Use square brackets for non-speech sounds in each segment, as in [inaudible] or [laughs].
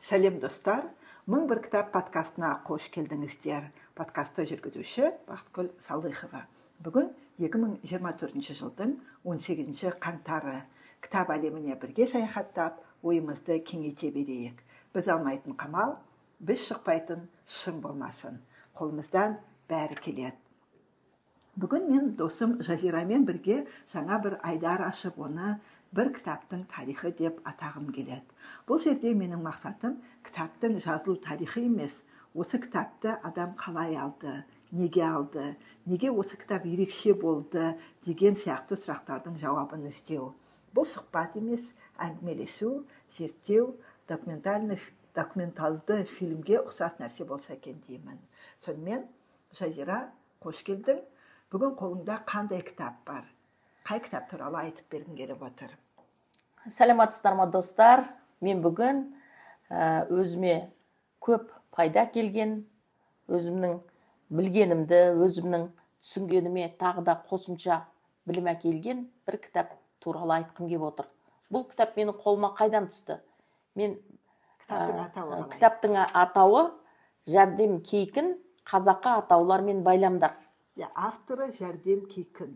сәлем достар. Мың бір кітап подкастына қош келдіңіздер. Подкастты жүргізуші бақытгүл салыхова бүгін 2024 жылдың 18 қаңтары. Кітап әлеміне бірге саяхаттап ойымызды кеңейте берейік. Біз алмайтын қамал біз шықпайтын шың болмасын. Қолымыздан бәрі келеді. Бүгін мен досым жазирамен бірге жаңа бір айдар ашып оны бір кітаптың тарихы деп атағым келеді. Бұл жерде менің мақсатым кітаптың жазылу тарихы емес осы кітапты адам қалай алды неге алды неге осы кітап ерекше болды деген сияқты сұрақтардың жауабын іздеу. Бұл сұхбат емес әңгімелесу зерттеу документалды фильмге ұқсас нәрсе болса екен деймін. Сонымен жазира қош келдің. Бүгін қолыңда қандай кітап бар? Қай кітап туралы айтып бергің келіп отыр сәлеметсіздер ма достар. Мен бүгін өзіме көп пайда келген өзімнің білгенімді өзімнің түсінгеніме тағы да қосымша білім әкелген бір кітап туралы айтқым келіп отыр. Бұл кітап менің қолыма қайдан түсті? Мен кітаптың атауы кітаптың атауы жәрдем кейкін қазақы атаулар мен байламдар иә авторы жәрдем кейкін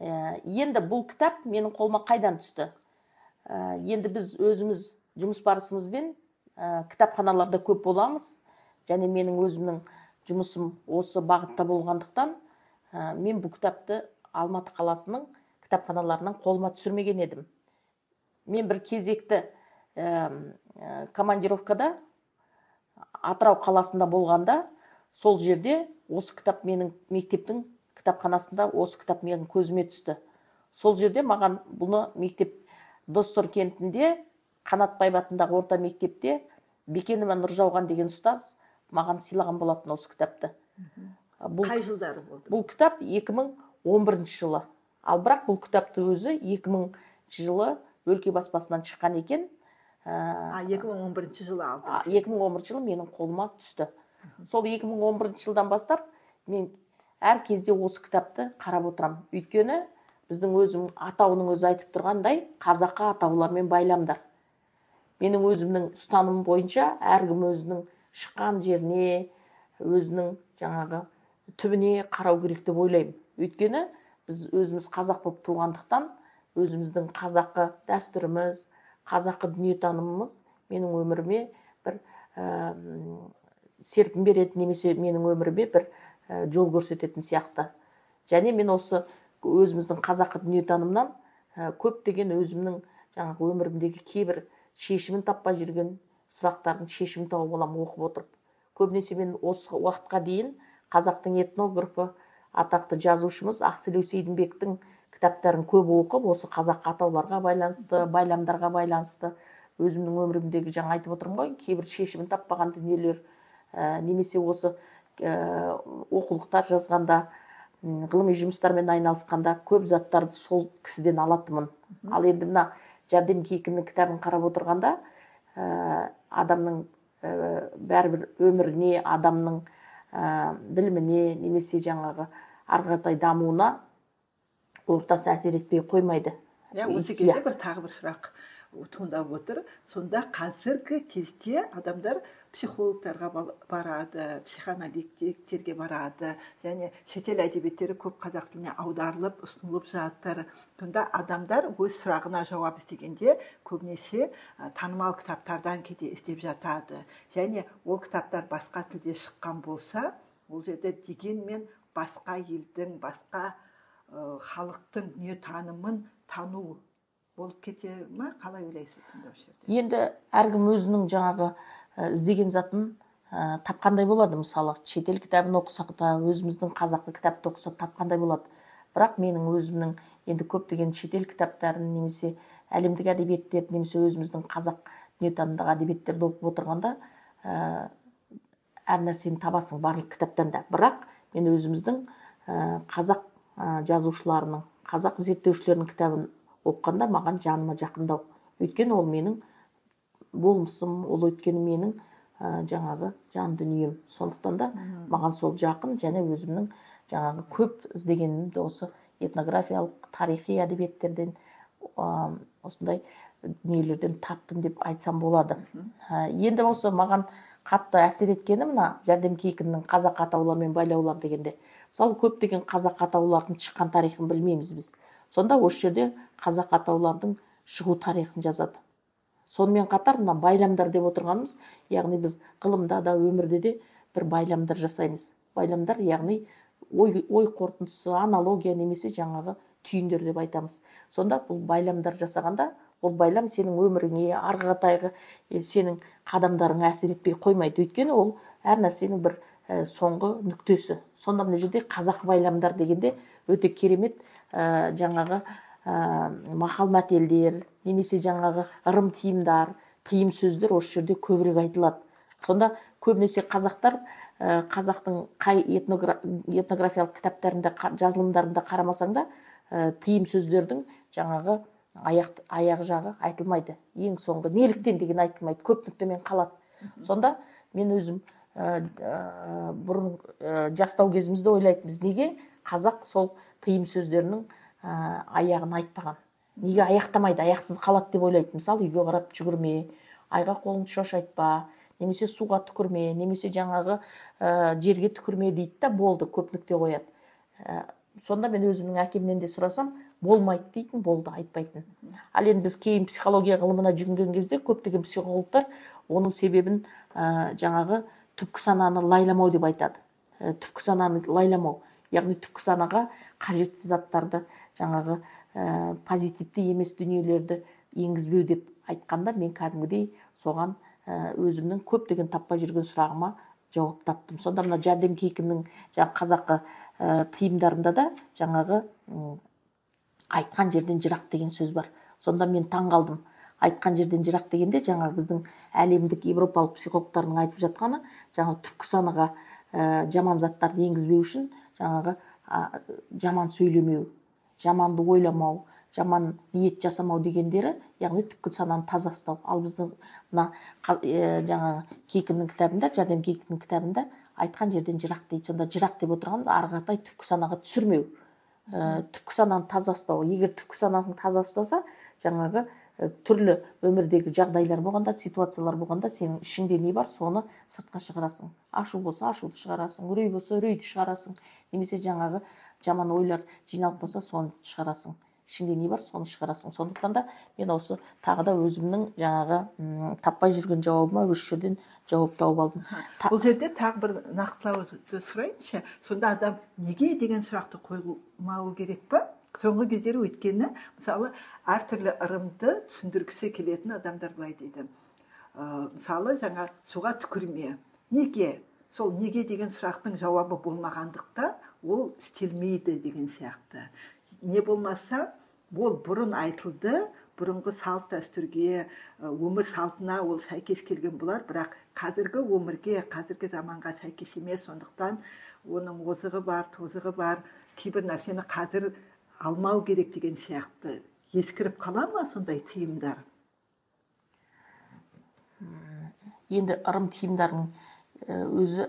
енді бұл кітап менің қолыма қайдан түсті? Енді біз өзіміз жұмыс барысымызбен ә, кітапханаларда көп боламыз. Және менің өзімнің жұмысым осы бағытта болғандықтан ә, мен бұл кітапты алматы қаласының кітапханаларынан қолыма түсірмеген едім. Мен бір кезекті ә, командировкада атырау қаласында болғанда сол жерде осы кітап менің мектептің кітапханасында осы кітап менің көзіме түсті. Сол жерде маған бұны мектеп доссор кентінде қанатбаев атындағы орта мектепте бекенова нұржауған деген ұстаз маған сыйлаған болатын осы кітапты. Бұл қай жылдары болды? бұл кітап 2011 жылы. Ал бірақ бұл кітапты өзі 2000 жылы өлке баспасынан шыққан екен. А 2011 жылы алдыңыз. 2011 жылы менің қолыма түсті. Сол 2011 жылдан бастап мен әр кезде осы кітапты қарап отырамын өйткені біздің өзім атауының өзі айтып тұрғандай қазақы атаулар мен байламдар. Менің өзімнің ұстанымым бойынша әркім өзінің шыққан жеріне өзінің жаңағы түбіне қарау керек деп ойлаймын. Өйткені біз өзіміз қазақ болып туғандықтан өзіміздің қазақы дәстүріміз қазақы дүниетанымымыз менің өміріме бір ә, серпін береді немесе менің өміріме бір жол көрсететін сияқты. Және мен осы өзіміздің қазақы дүниетанымнан ә, көптеген өзімнің жаңағы өмірімдегі кейбір шешімін таппай жүрген сұрақтардың шешімін тауып аламын оқып отырып. Көбінесе мен осы уақытқа дейін қазақтың этнографы атақты жазушымыз ақселеу сейдімбектің кітаптарын көп оқып осы қазақ атауларға байланысты байламдарға байланысты өзімнің өмірімдегі жаңа айтып отырмын ғой кейбір шешімін таппаған дүниелер ә, немесе осы оқулықтар жазғанда ғылыми жұмыстармен айналысқанда көп заттарды сол кісіден алатынмын. Ал енді мына жәрдем кейкінің кітабын қарап отырғанда ә, адамның ә, бәрібір өміріне адамның ә, біліміне немесе жаңағы ары қаратай дамуына ортасы әсер етпей қоймайды. Иә осы кезде бір тағы бір сұрақ туындап отыр. Сонда қазіргі кезде адамдар психологтарға барады психоаналитиктерге барады. Және шетел әдебиеттері көп қазақ тіліне аударылып ұсынылып жатыр. Сонда адамдар өз сұрағына жауап іздегенде көбінесе танымал кітаптардан кейде іздеп жатады. Және ол кітаптар басқа тілде шыққан болса ол жерде дегенмен басқа елдің басқа халықтың дүниетанымын тану болып кете ма? қалай ойлайсыз сонда осы жерде? Енді әркім өзінің жаңағы іздеген затын ә, тапқандай болады. Мысалы шетел кітабын оқысақ та өзіміздің қазақы кітапты оқысақ тапқандай болады. Бірақ менің өзімнің енді көптеген шетел кітаптарын немесе әлемдік әдебиеттерді немесе өзіміздің қазақ дүниетанымдағы әдебиеттерді оқып отырғанда ә, әр нәрсені табасың барлық кітаптан да. Бірақ мен өзіміздің ә, қазақ ә, жазушыларының қазақ зерттеушілерінің кітабын оқығанда маған жаныма жақындау. Өйткені ол менің болмысым ол өйткені менің ә, жаңағы жан дүнием. Сондықтан да маған сол жақын және өзімнің жаңағы көп іздегенімді осы этнографиялық тарихи әдебиеттерден ә, осындай дүниелерден таптым деп айтсам болады. Енді осы маған қатты әсер еткені мына жәрдем кейкінің қазақ атаулар мен байлаулар дегенде. Мысалы көптеген қазақ атаулардың шыққан тарихын білмейміз біз. Сонда осы жерде қазақ атаулардың шығу тарихын жазады. Сонымен қатар мына байламдар деп отырғанымыз яғни біз ғылымда да өмірде де бір байламдар жасаймыз. Байламдар яғни ой, ой қорытындысы аналогия немесе жаңағы түйіндер деп айтамыз. Сонда бұл байламдар жасағанда ол байлам сенің өміріңе арғы қатайғы сенің қадамдарыңа әсер етпей қоймайды. Өйткені ол әр нәрсенің бір ә, соңғы нүктесі. Сонда мына жерде қазақ байламдар дегенде өте керемет ә, жаңағы ә, мақал мәтелдер немесе жаңағы ырым тиымдар тыйым сөздер осы жерде көбірек айтылады. Сонда көбінесе қазақтар ә, қазақтың қай этнографиялық кітаптарында жазылымдарында қарамасаң да ә, тыйым сөздердің жаңағы аяқ аяқ жағы айтылмайды. Ең соңғы неліктен деген айтылмайды. Көп нүктемен қалады. Сонда мен өзім бұрын ә, жастау кезімізде ойлайтынбыз неге қазақ сол тыйым сөздерінің аяғын айтпаған? Неге аяқтамайды? Аяқсыз қалады деп ойлайды мысалы үйге қарап жүгірме айға қолыңды шошайтпа немесе суға түкірме немесе жаңағы ә, жерге түкірме дейді да болды көп нүкте қояды. Ә, сонда мен өзімнің әкемнен де сұрасам болмайды дейтін болды айтпайтын. Ал енді біз кейін психология ғылымына жүгінген кезде көптеген психологтар оның себебін ә, жаңағы түпкі сананы лайламау деп айтады. Ә, түпкі сананы лайламау яғни түпкі санаға қажетсіз заттарды жаңағы ә, позитивті емес дүниелерді енгізбеу деп айтқанда мен кәдімгідей соған ә, өзімнің көптеген таппай жүрген сұрағыма жауап таптым. Сонда мына жәрдем кейкімнің жаңағы қазақы ә, тыйымдарында да жаңағы айтқан жерден жырақ деген сөз бар. Сонда мен таң қалдым. Айтқан жерден жырақ дегенде жаңағы біздің әлемдік европалық психологтардың айтып жатқаны жаңағы түпкі санаға ә, жаман заттарды енгізбеу үшін жаңағы ә, жаман сөйлемеу жаманды ойламау жаман ниет жасамау дегендері яғни түпкі сананы таза ұстау. Ал біздің мына ә, жаңағы кейкіннің кітабында жәрдем кейкінің кітабында айтқан жерден жырақ дейді. Сонда жырақ деп отырғанымыз ары қаратай түпкі санаға түсірмеу. Ә, түпкі сананы таза ұстау. Егер түпкі санаң таза ұстаса жаңағы түрлі өмірдегі жағдайлар болғанда ситуациялар болғанда сенің ішіңде не бар соны сыртқа шығарасың. Ашу болса ашуды шығарасың үрей болса үрейді шығарасың. Немесе жаңағы жаман ойлар жиналып қалса соны шығарасың. Ішіңде не бар соны шығарасың. Сондықтан да мен осы тағы да өзімнің жаңағы таппай жүрген жауабыма осы жерден жауап тауып алдым. Бұл жерде тағы бір нақтылауды сұрайыншы. Сонда адам неге деген сұрақты қоймау керек па? Соңғы кездері өйткені мысалы әртүрлі ырымды түсіндіргісі келетін адамдар былай дейді. Ә, мысалы жаңа суға түкірме. Неге? Сол неге деген сұрақтың жауабы болмағандықтан ол істелмейді деген сияқты. Не болмаса ол бұрын айтылды бұрынғы салт дәстүрге өмір салтына ол сәйкес келген болар. Бірақ қазіргі өмірге қазіргі заманға сәйкес емес. Сондықтан оның озығы бар тозығы бар. Кейбір нәрсені қазір алмау керек деген сияқты. Ескіріп қала ма сондай тыйымдар енді ырым тиымдардың өзі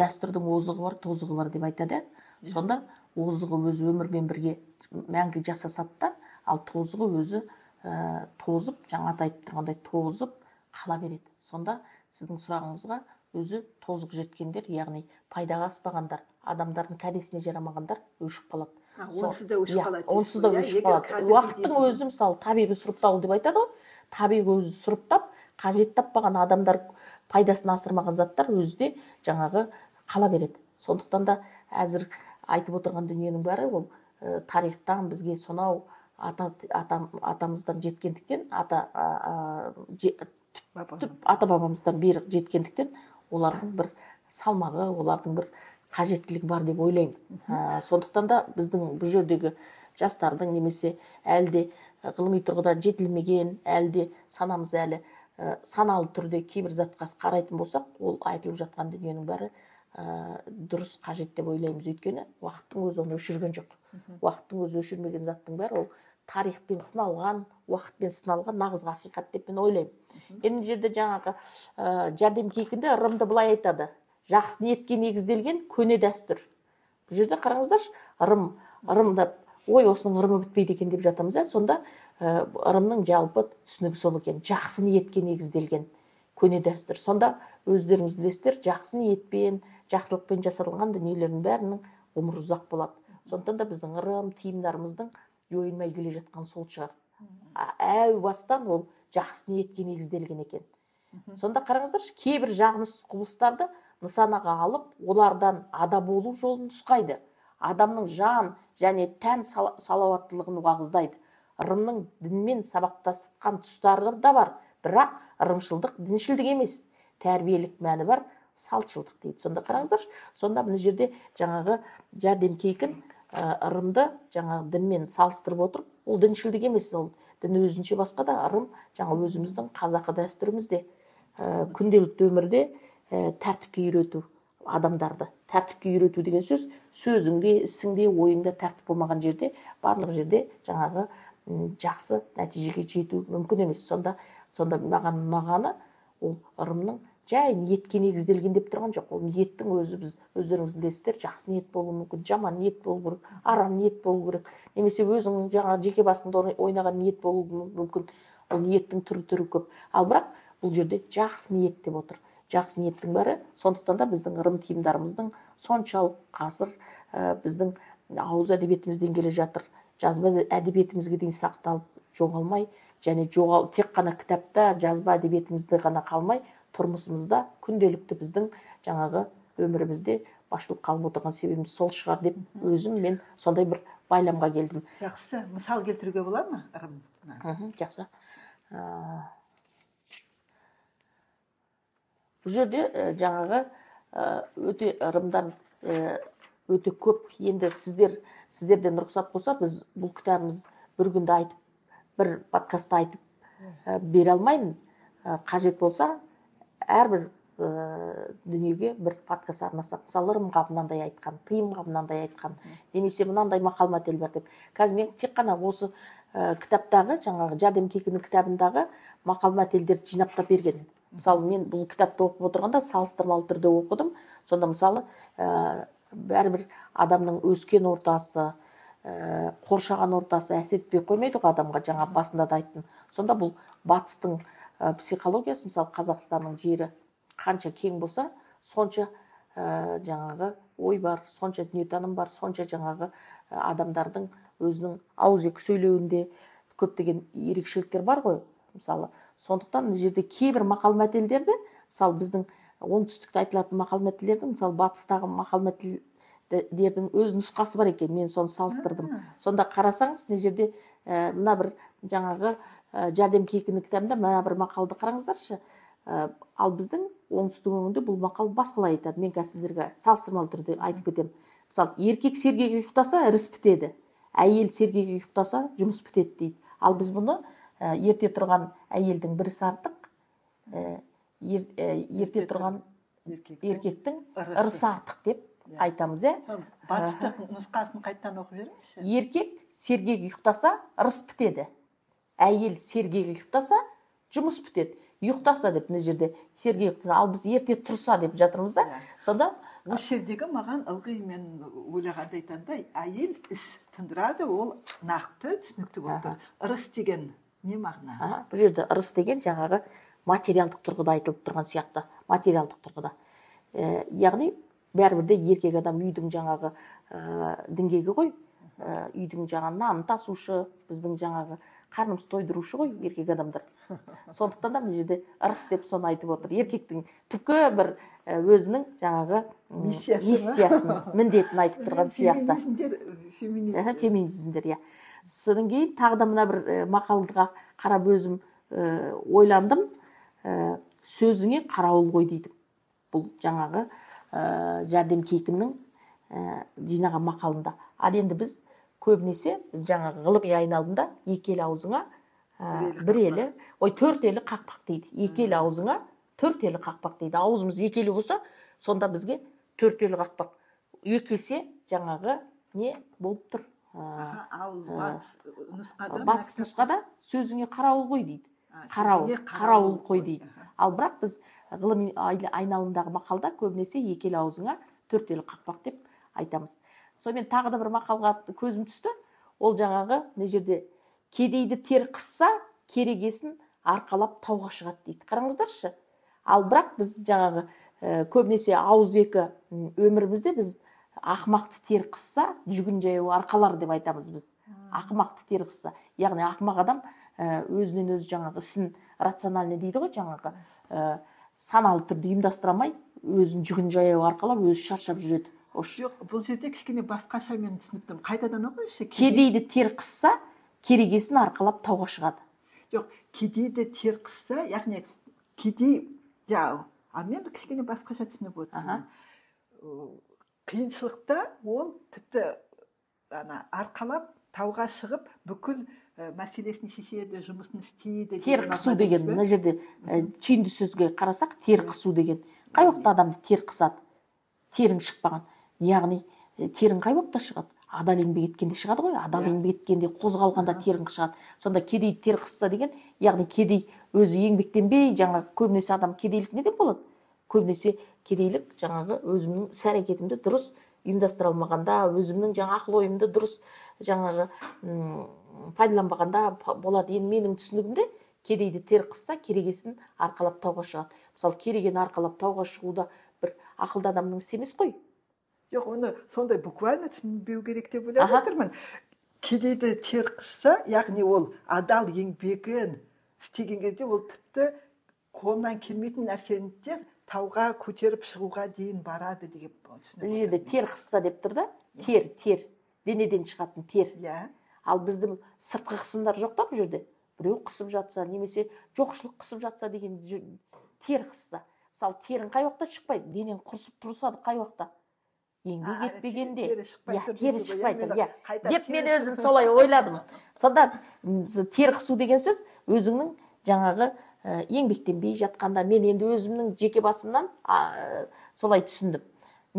дәстүрдің озығы бар тозығы бар деп айтады. Сонда озығы өзі өмірмен бірге мәңгі жасасады да ал тозығы өзі ә, тозып жаңа ата айтып тұрғандай тозып қала береді. Сонда сіздің сұрағыңызға өзі тозығы жеткендер яғни пайдаға аспағандар адамдардың кәдесіне жарамағандар өшіп қалады. Онсыз да өшіп қалады онсыз да өшіп қалады. уақыттың өзі мысалы табиғи сұрыпталу деп айтады ғой. Табиғи өзі сұрыптап қажет таппаған адамдар пайдасын асырмаған заттар өзі де жаңағы қала береді. Сондықтан да әзір айтып отырған дүниенің бәрі ол ә, тарихтан бізге сонау ата, ата атамыздан жеткендіктен ата ата бабамыздан бері жеткендіктен олардың бір салмағы олардың бір қажеттілігі бар деп ойлаймын. Ә, сондықтан да біздің бұл жердегі жастардың немесе әлде ғылыми тұрғыда жетілмеген әлде санамыз әлі ә, саналы түрде кейбір затқа қарайтын болсақ ол айтылып жатқан дүниенің бәрі ә, дұрыс қажет деп ойлаймыз. Өйткені уақыттың өзі оны өшірген жоқ. Уақыттың өзі өшірмеген заттың бәрі ол тарихпен сыналған уақытпен сыналған нағыз ақиқат деп мен ойлаймын. Енді жерде жаңағы ә, жәрдем кейкінде ырымды былай айтады. Жақсы ниетке негізделген көне дәстүр. Бұл жерде қараңыздаршы ырым ырымда ой осының ырымы бітпейді екен деп жатамыз иә сонда ә, ырымның жалпы түсінігі сол екен жақсы ниетке негізделген көне дәстүр. Сонда өздеріңіз білесіздер жақсы ниетпен жақсылықпен жасалған дүниелердің бәрінің ғұмыры ұзақ болады. Сондықтан да біздің ырым тиымдарымыздың жойылмай келе жатқан сол шығар. Әу бастан ол жақсы ниетке негізделген екен. Сонда қараңыздаршы кейбір жағымсыз құбылыстарды нысанаға алып олардан ада болу жолын нұсқайды. Адамның жан және тән салауаттылығын уағыздайды. Ырымның дінмен сабақтасқан тұстары да бар бірақ ырымшылдық діншілдік емес. Тәрбиелік мәні бар салтшылдық дейді. Сонда қараңыздаршы сонда мына жерде жаңағы жәрдем кейкін ырымды жаңағы дінмен салыстырып отырып ол діншілдік емес. Ол дін өзінше басқа да ырым жаңа өзіміздің қазақы дәстүрімізде. Ә, күнделікті өмірде тәртіпке үйрету адамдарды тәртіпке үйрету деген сөз сөзіңде ісіңде ойыңда тәртіп болмаған жерде барлық жерде жаңағы жақсы нәтижеге жету мүмкін емес. Сонда сонда маған ұнағаны ол ырымның жай ниетке негізделген деп тұрған жоқ. Ол ниеттің өзі біз өздеріңіз білесіздер жақсы ниет болуы мүмкін жаман ниет болу керек арам ниет болу керек. Немесе өзіңнің жаңағы жеке басыңда ойнаған ниет болуы мүмкін. Ол ниеттің түрі түрі көп. Ал бірақ бұл жерде жақсы ниет деп отыр. Жақсы ниеттің бәрі. Сондықтан да біздің ырым тиымдарымыздың соншалық ғасыр ә, біздің ауыз әдебиетімізден келе жатыр. Жазба әдебиетімізге дейін сақталып жоғалмай және жоғал тек қана кітапта жазба әдебиетімізде ғана қалмай тұрмысымызда күнделікті біздің жаңағы өмірімізде басшылық қалып отырған себебіміз сол шығар деп өзім мен сондай бір байламға келдім. Жақсы. Мысал келтіруге бола ма ырым? Жақсы. Бұл жерде жаңағы өте ырымдар өте көп енді сіздер сіздерден рұқсат болса біз бұл кітабымыз бір күнде айтып бір подкастта айтып бере алмаймын. Қажет болса әрбір дүниеге бір подкаст арнасақ. Мысалы ырымға мынандай айтқан тыйымға мынандай айтқан немесе мынандай мақал мәтел бар деп. Қазір мен тек қана осы кітаптағы жаңағы жәрдем кекінің кітабындағы мақал мәтелдерді жинақтап берген мысалы мен бұл кітапты оқып отырғанда салыстырмалы түрде оқыдым. Сонда мысалы ә, бәрібір адамның өскен ортасы ә, қоршаған ортасы әсер етпей қоймайды ғой адамға жаңа басында да айттым. Сонда бұл батыстың ә, психологиясы мысалы қазақстанның жері қанша кең болса сонша ә, жаңағы ой бар сонша дүниетаным бар сонша жаңағы адамдардың өзінің ауызекі сөйлеуінде көптеген ерекшеліктер бар ғой. Мысалы сондықтан мына жерде кейбір мақал мәтелдерді мысалы біздің оңтүстікте айтылатын мақал мәтелдердің мысалы батыстағы мақал мәтелдердің өз нұсқасы бар екен мен соны салыстырдым. Сонда қарасаңыз мына жерде ә, мына бір жаңағы ә, жәрдем кейкінің кітабында мына бір мақалды қараңыздаршы. Ә, ал біздің оңтүстік өңірде бұл мақал басқалай айтады. Мен қазір сіздерге салыстырмалы түрде айтып кетемін. Мысалы еркек сергек ұйықтаса іріс бітеді әйел сергек ұйықтаса жұмыс бітеді дейді. Ал біз бұны ерте тұрған әйелдің бір артық ә, ә, ерте тұрған еркектің ырысы артық деп иә. айтамыз иә. Батыстық нұсқасын қайтадан оқып беріңізші. Еркек сергек ұйықтаса ырыс бітеді. Әйел сергек ұйықтаса жұмыс бітеді. Ұйықтаса деп мына жерде сергек ұйықтаса. Ал біз ерте тұрса деп жатырмыз да. Иә. сонда осы жердегі маған ылғи мен ойлағанда айтатындай әйел іс тындырады ол нақты түсінікті болып тұр. Ырыс деген не мағына. Бұл жерде ырыс деген жаңағы материалдық тұрғыда айтылып тұрған сияқты. Материалдық тұрғыда. Ә, яғни бәрібір де еркек адам үйдің жаңағы ә, діңгегі ғой. Ә, үйдің жаңағы нанын тасушы біздің жаңағы қарнымызды тойдырушы ғой еркек адамдар. Сондықтан да мына жерде ырыс деп соны айтып отыр. Еркектің түпкі бір өзінің жаңағы миссиясын міндетін айтып тұрған сияқты. феминизмдер иә. Содан кейін тағы да мына бір мақалға қарап өзім ойландым. Сөзіңе қарауыл қой дейді. Бұл жаңағы ә, жәрдем кейкіннің ә, жинаған мақалында. Ал енді біз көбінесе біз жаңағы ғылыми айналымда екі елі аузыңа ә, бір елі ой төрт елі қақпақ дейді. Екі елі аузыңа төрт елі қақпақ дейді. Аузымыз екі елі болса сонда бізге төрт елі қақпақ. Екі есе жаңағы не болып тұр? Ал батыс нұсқада батыс нұсқада сөзіңе қарауыл қой дейді. Қарауыл қарауыл қой дейді. ал бірақ біз ғылыми айналымдағы мақалда көбінесе екі ел аузыңа төрт ел қақпақ деп айтамыз. Сонымен тағы да бір мақалға көзім түсті. Ол жаңағы мына жерде кедейді тер қысса керегесін арқалап тауға шығады дейді. Қараңыздаршы. Ал бірақ біз жаңағы ә, көбінесе ауыз екі өмірімізде біз ақымақты тер қысса жүгін жаяу арқалар деп айтамыз біз. Ақымақты тер қысса яғни ақымақ адам ә, өзінен өзі жаңағы ісін рациональный дейді ғой жаңағы ә, саналы түрде ұйымдастыра алмай өзін жүгін жаяу арқалап өзі шаршап жүреді. Жоқ бұл жерде кішкене басқаша мен түсініктім. Қайтадан оқыңызшы кедейді тер қысса керегесін арқалап тауға шығады. Жоқ кедейді тер қысса яғни кедей а мен кішкене басқаша түсініп отырмын. Қиыншылықта ол тіпті ана арқалап тауға шығып бүкіл ә, мәселесін шешеді жұмысын істейді тер қысу деген мына жерде ә, түйінді сөзге қарасақ тер қысу деген. Қай уақытта адамды тер қысады? Терің шықпаған. Яғни терің қай уақытта шығады? Адал еңбек еткенде шығады ғой. Адал еңбек еткенде қозғалғанда терің шығады. Сонда кедей тер қысса деген яғни кедей өзі еңбектенбей жаңағы көбінесе адам кедейлік неден болады? Көбінесе кедейлік жаңағы өзімнің іс әрекетімді дұрыс ұйымдастыра алмағанда өзімнің жаңа ақыл ойымды дұрыс жаңағы пайдаланбағанда болады. Енді менің түсінігімде кедейді тер қысса керегесін арқалап тауға шығады. Мысалы керегені арқалап тауға шығуда бір ақылды адамның ісі емес қой. Жоқ оны сондай буквально түсінбеу керек деп ойлап отырмын. Кедейді тер қысса яғни ол адал еңбегін істеген кезде ол тіпті қолынан келмейтін нәрсені де тауға көтеріп шығуға дейін барады деп түсініп бұл жерде тер қысса деп тұр да? Тер тер. Денеден шығатын тер. Иә. Ал біздің сыртқы қысымдар жоқ та бұл жерде? Біреу қысып жатса немесе жоқшылық қысып жатса деген тер қысса. Мысалы терің қай уақытта шықпайды? Денең құрысып тұрысады қай уақытта? Еңбек етпегенде. иә тері шықпай тұр иә. деп мен өзім солай ойладым. Сонда тер қысу деген сөз өзіңнің жаңағы еңбектенбей жатқанда мен енді өзімнің жеке басымнан солай түсіндім.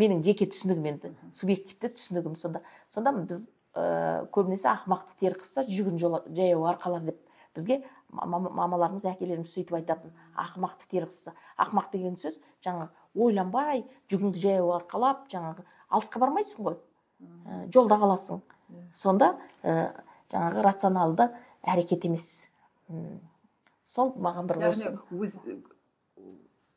Менің жеке түсінігім енді субъективті түсінігім сонда. Сонда біз ә, көбінесе ақымақты тер қысса жүгін жаяу арқалар деп бізге мамаларымыз әкелеріміз сөйтіп айтатын ақымақты тер қысса ақымақ деген сөз жаңағы ойланбай жүгіңді жаяу арқалап жаңағы алысқа бармайсың ғой. Ә, жолда қаласың. Сонда ә, жаңағы рационалды әрекет емес. Сол маған бір осы өз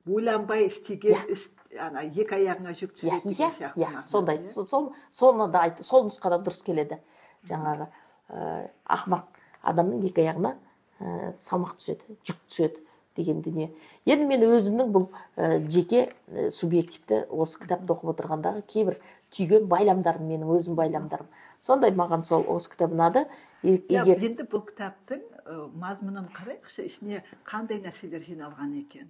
ойланбай істеген іс ана екі аяғыңа жүк түсіреді деген сияқты иә сондай. сол соны да айт сол нұсқада дұрыс келеді. Жаңағы ә, ақымақ адамның екі аяғына ә, салмақ түседі жүк түседі. Деген дүние. Енді мен өзімнің бұл ә, жеке ә, субъективті осы кітапты оқып отырғандағы кейбір түйген байламдарым менің өзім байламдарым. Сондай маған сол осы кітап ұнады. Егер енді бұл кітаптың ә, мазмұнын қарайықшы ішіне қандай нәрселер жиналған екен?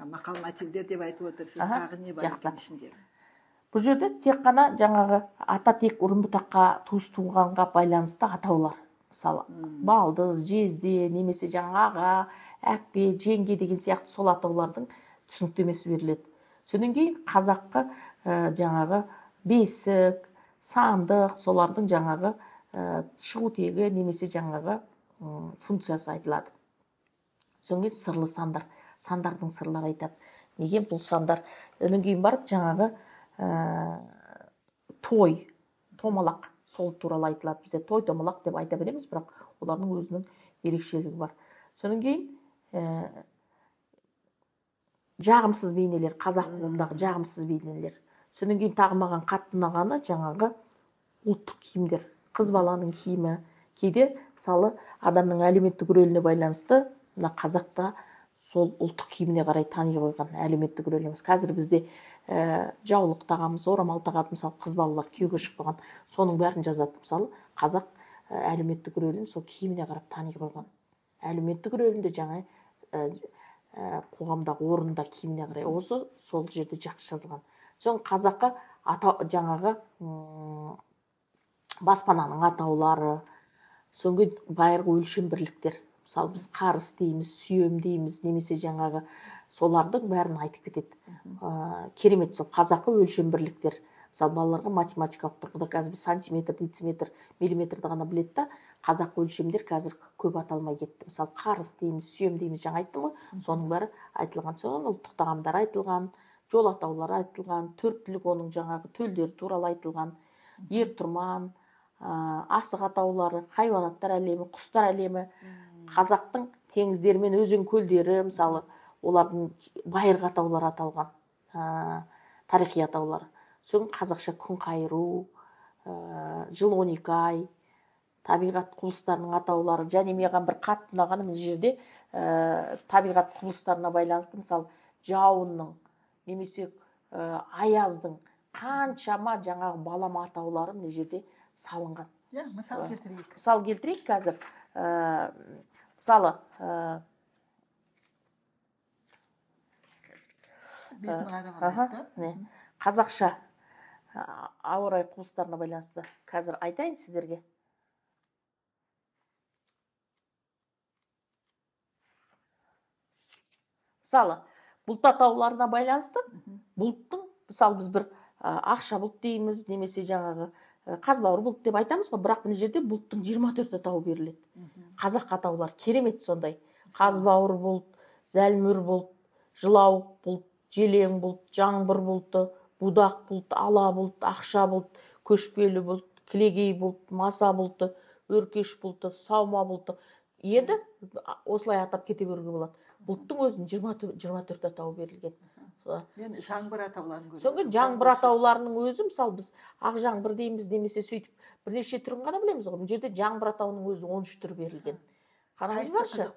Мақал мәтелдер деп айтып отырсыз тағы не бар жақсы. ішінде? Бұл жерде тек қана жаңағы ата тек ұрын бұтаққа туыс туғанға байланысты атаулар мысалы балдыз жезде немесе жаңағы әкпе жеңге деген сияқты сол атаулардың түсініктемесі беріледі. Содан кейін қазаққа ә, жаңағы бесік сандық солардың жаңағы ә, шығу тегі немесе жаңағы функциясы айтылады. Содан кейін сырлы сандар сандардың сырлары айтады. Неге бұл сандар? Одан кейін барып жаңағы ә, той томалақ сол туралы айтылады. Бізде той томалақ деп айта береміз бірақ олардың өзінің ерекшелігі бар. Содан кейін ә, жағымсыз бейнелер қазақ қолындағы жағымсыз бейнелер. Содан кейін тағы маған қатты ұнағаны жаңағы ұлттық киімдер. Қыз баланың киімі. Кейде мысалы адамның әлеуметтік рөліне байланысты мына қазақта сол ұлттық киіміне қарай тани қойған әлеуметтік рөл емес. Қазір бізде ә, жаулық тағамыз орамал тағады мысалы қыз балалар күйеуге шықпаған соның бәрін жазады мысалы қазақ ә, әлеуметтік рөлін сол киіміне қарап тани қойған. Әлеуметтік рөлінде жаңа ә, ә, қоғамдағы орнында киіміне қарай. Осы сол жерде жақсы жазылған. Соң қазаққа ата, жаңағы баспананың атаулары. Кейін байырғы өлшем бірліктер. Мысалы біз қарыс дейміз сүйем дейміз немесе жаңағы солардың бәрін айтып кетеді. Ә, керемет. Сол қазақы өлшем бірліктер. Мысалы балаларға математикалық тұрғыда қазір сантиметр дециметр миллиметрді ғана біледі да қазақы өлшемдер қазір көп аталмай кетті. Мысалы қарыс дейміз сүйем дейміз жаңа айттым ғой. Соның бәрі айтылған. Содан ұлттық тағамдар айтылған жол атаулары айтылған төрт түлік оның жаңағы төлдері туралы айтылған. Ер тұрман ә, асық атаулары хайуанаттар әлемі құстар әлемі. Қазақтың теңіздері мен өзен көлдері мысалы олардың байырғы атаулары аталған ә, тарихи атаулар. Сосын қазақша күн қайыру ә, жыл он екі ай табиғат құбылыстарының атаулары және маған бір қатты ұнағаны мына жерде ә, табиғат құбылыстарына байланысты мысалы жауынның немесе ә, аяздың қаншама жаңағы балама атаулары мына жерде салынған. Иә мысал келтірейік. мысал келтірейік қазір. Ә, мысалы ә, қазақша ауа райы құбылыстарына байланысты қазір айтайын сіздерге. Мысалы бұлт атауларына байланысты бұлттың мысалы біз бір ақша бұлт дейміз немесе жаңағы қазбауыр бұлт деп айтамыз ғой бірақ мына жерде бұлттың 24 атауы беріледі. Қазақ атаулар керемет сондай. Қазбауыр бұлт зәлмүр бұлт жылауық бұлт желең бұлт жаңбыр бұлты будақ бұлт ала бұлт ақша бұлт көшпелі бұлт кілегей бұлт маса бұлты өркеш бұлты саuma бұлты. Енді осылай атап кете беруге болады. Бұлттың өзінің жиырма төрт атауы берілген. Мен жаңбыр атауларын көрдім соңғы жаңбыр атауларының өзі мысалы біз ақ жаңбыр дейміз немесе сөйтіп бірнеше түрін ғана білеміз ғой. Мына жерде жаңбыр атауының өзі он үш түр берілген. Қараңыздаршы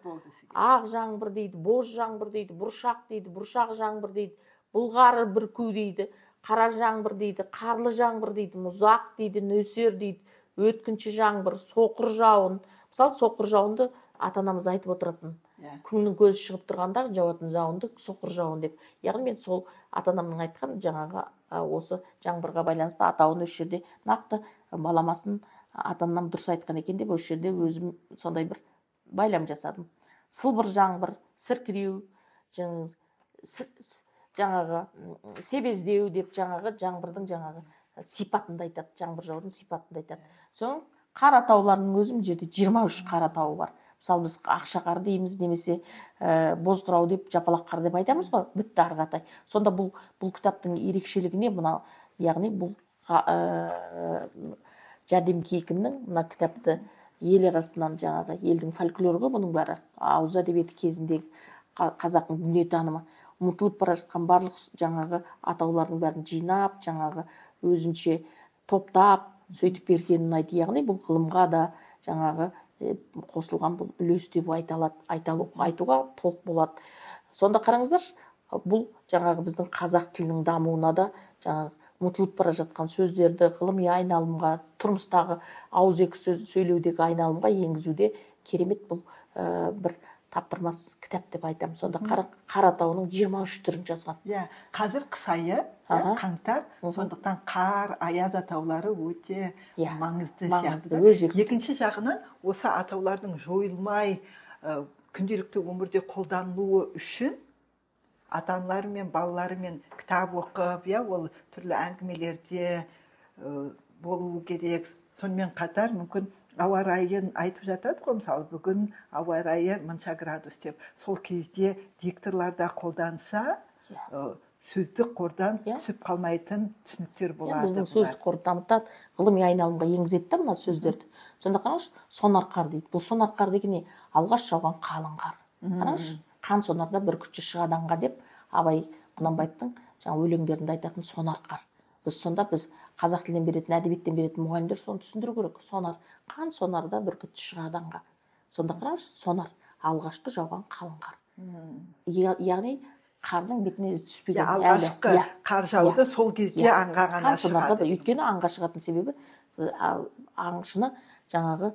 ақ жаңбыр дейді боз жаңбыр дейді бұршақ дейді бұршақ жаңбыр дейді былғары бүрку дейді қара жаңбыр дейді қарлы жаңбыр дейді мұзақ дейді нөсер дейді өткінші жаңбыр соқыр жауын мысалы соқыр жауынды ата анамыз айтып отыратын. Иә. Күннің көзі шығып тұрғанда жауатын жауынды соқыр жауын деп. Яғни мен сол ата анамның айтқан жаңағы осы жаңбырға байланысты атауын осы жерде нақты баламасын ата анам дұрыс айтқан екен деп осы жерде өзім сондай бір байлам жасадым. Сылбыр жаңбыр сіркіреу жаңағы себездеу деп жаңағы жаңбырдың жаңағы сипатында айтады жаңбыр жаудың сипатында айтады. Соң қар атауларының өзі мына жерде жиырма үш қар атауы бар. Мысалы біз ақша қар дейміз немесе ә, бозқырау деп жапалақ қар деп айтамыз ғой бітті ары сонда бұл бұл кітаптың ерекшелігі не мына яғни бұл ә, жәрдем кейкіннің мына кітапты ел арасынан жаңағы елдің фольклоры ғой бұның бәрі. Ауыз әдебиеті кезіндегі қа- қазақтың дүниетанымы. Ұмытылып бара жатқан барлық жаңағы атаулардың бәрін жинап жаңағы өзінше топтап сөйтіп бергені ұнайды яғни бұл ғылымға да жаңағы қосылған бұл үлес деп айтуға толық болады. Сонда қараңыздаршы бұл жаңағы біздің қазақ тілінің дамуына да жаңағы ұмытылып бара жатқан сөздерді ғылыми айналымға тұрмыстағы ауызекі сөз сөйлеудегі айналымға енгізуде керемет бұл ә, бір таптырмас кітап деп айтамын. Сонда қара, қар атауының жиырма үш түрін жазған. Иә қазір қыс айы иә, қаңтар. Сондықтан қар аяз атаулары өте Иә, маңызды маңызды, сияқты. өзекті. екінші жағынан осы атаулардың жойылмай ә, күнделікті өмірде қолданылуы үшін ата аналары мен балалары мен кітап оқып иә ол түрлі әңгімелерде ә, болуы керек. Сонымен қатар мүмкін ауа райын айтып жатады ғой. Мысалы бүгін ауа райы мынша градус деп. Сол кезде дикторларда қолданса ә, сөздік қордан Иә. түсіп қалмайтын түсініктер иә, болады біздің бұлар. сөздік қорды дамытады. Ғылыми айналымға енгізеді да мына сөздерді. Сонда қараңызшы сонар қар дейді. Бұл сонар қар деген не? Алғаш жауған қалың қар. Қараңызшы қан сонарда бүркітші шығады аңға деп абай құнанбаевтың жаңағы өлеңдерінде айтатын сонар қар. Біз сонда біз қазақ тілінен беретін әдебиеттен беретін мұғалімдер соны түсіндіру керек. Сонар қан сонарда бүркітші шығады аңға сонда қараңызшы сонар алғашқы жауған қалың қар Я- яғни қардың бетіне із түспеген иә алғашқы Иә. қар жауды Иә. сол кезде аңға ғана шығады өйткені аңға шығатын себебі аңшыны жаңағы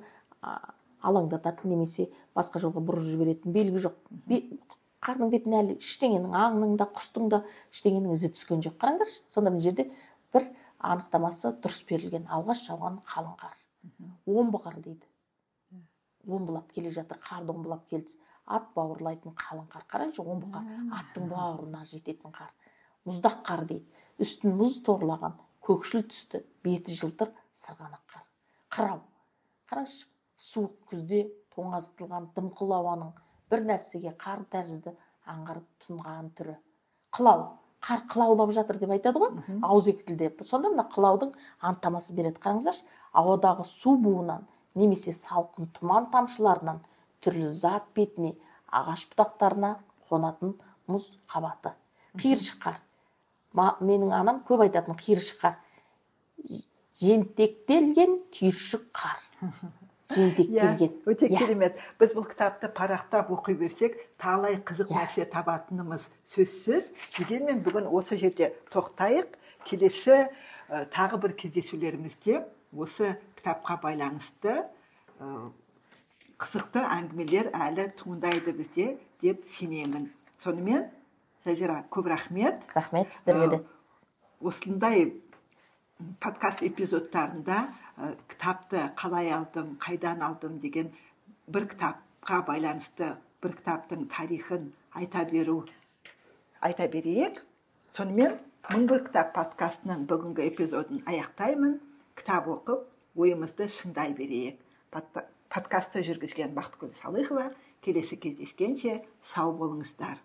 алаңдататын немесе басқа жолға бұрып жіберетін белгі жоқ. Бе- қардың бетіне әлі ештеңенің аңның да құстың да ештеңенің ізі түскен жоқ. Қараңдаршы сонда мына жерде бір анықтамасы дұрыс берілген. Алғаш жауған қалың қар. Омбы қар дейді. Омбылап келе жатыр қарды омбылап келді. Ат бауырлайтын қалың қар. Қараңызшы омбы қар аттың бауырына жететін қар. Мұздақ қар дейді. Үстін мұз торлаған көкшіл түсті беті жылтыр сырғанақ қар. Қырау. Қараңызшы суық күзде тоңазытылған дымқыл ауаның бір нәрсеге қар тәрізді аңғарып тұнған түрі. Қылау. Қар қылаулап жатыр деп айтады ғой. Ауызекі тілде сонда мына қылаудың анықтамасы береді. Қараңыздаршы ауадағы су буынан немесе салқын тұман тамшыларынан түрлі зат бетіне ағаш бұтақтарына қонатын мұз қабаты. Қиыршық қар менің анам көп айтатын қиыршық қар жентектелген түйіршік қар. [laughs] жентектелген иә өте иә. керемет. Біз бұл кітапты парақтап оқи берсек талай қызық Иә. нәрсе табатынымыз сөзсіз. Дегенмен бүгін осы жерде тоқтайық. Келесі ә, тағы бір кездесулерімізде осы кітапқа байланысты ә, қызықты әңгімелер әлі туындайды бізде деп сенемін. Сонымен жазира көп рахмет. Рахмет сіздерге де. осындай подкаст эпизодтарында ә, кітапты қалай алдым қайдан алдым деген бір кітапқа байланысты бір кітаптың тарихын айта беру айта берейік. Сонымен мың бір кітап подкастының бүгінгі эпизодын аяқтаймын. Кітап оқып ойымызды шыңдай берейік. Подкастты жүргізген бақытгүл салыхова. Келесі кездескенше сау болыңыздар.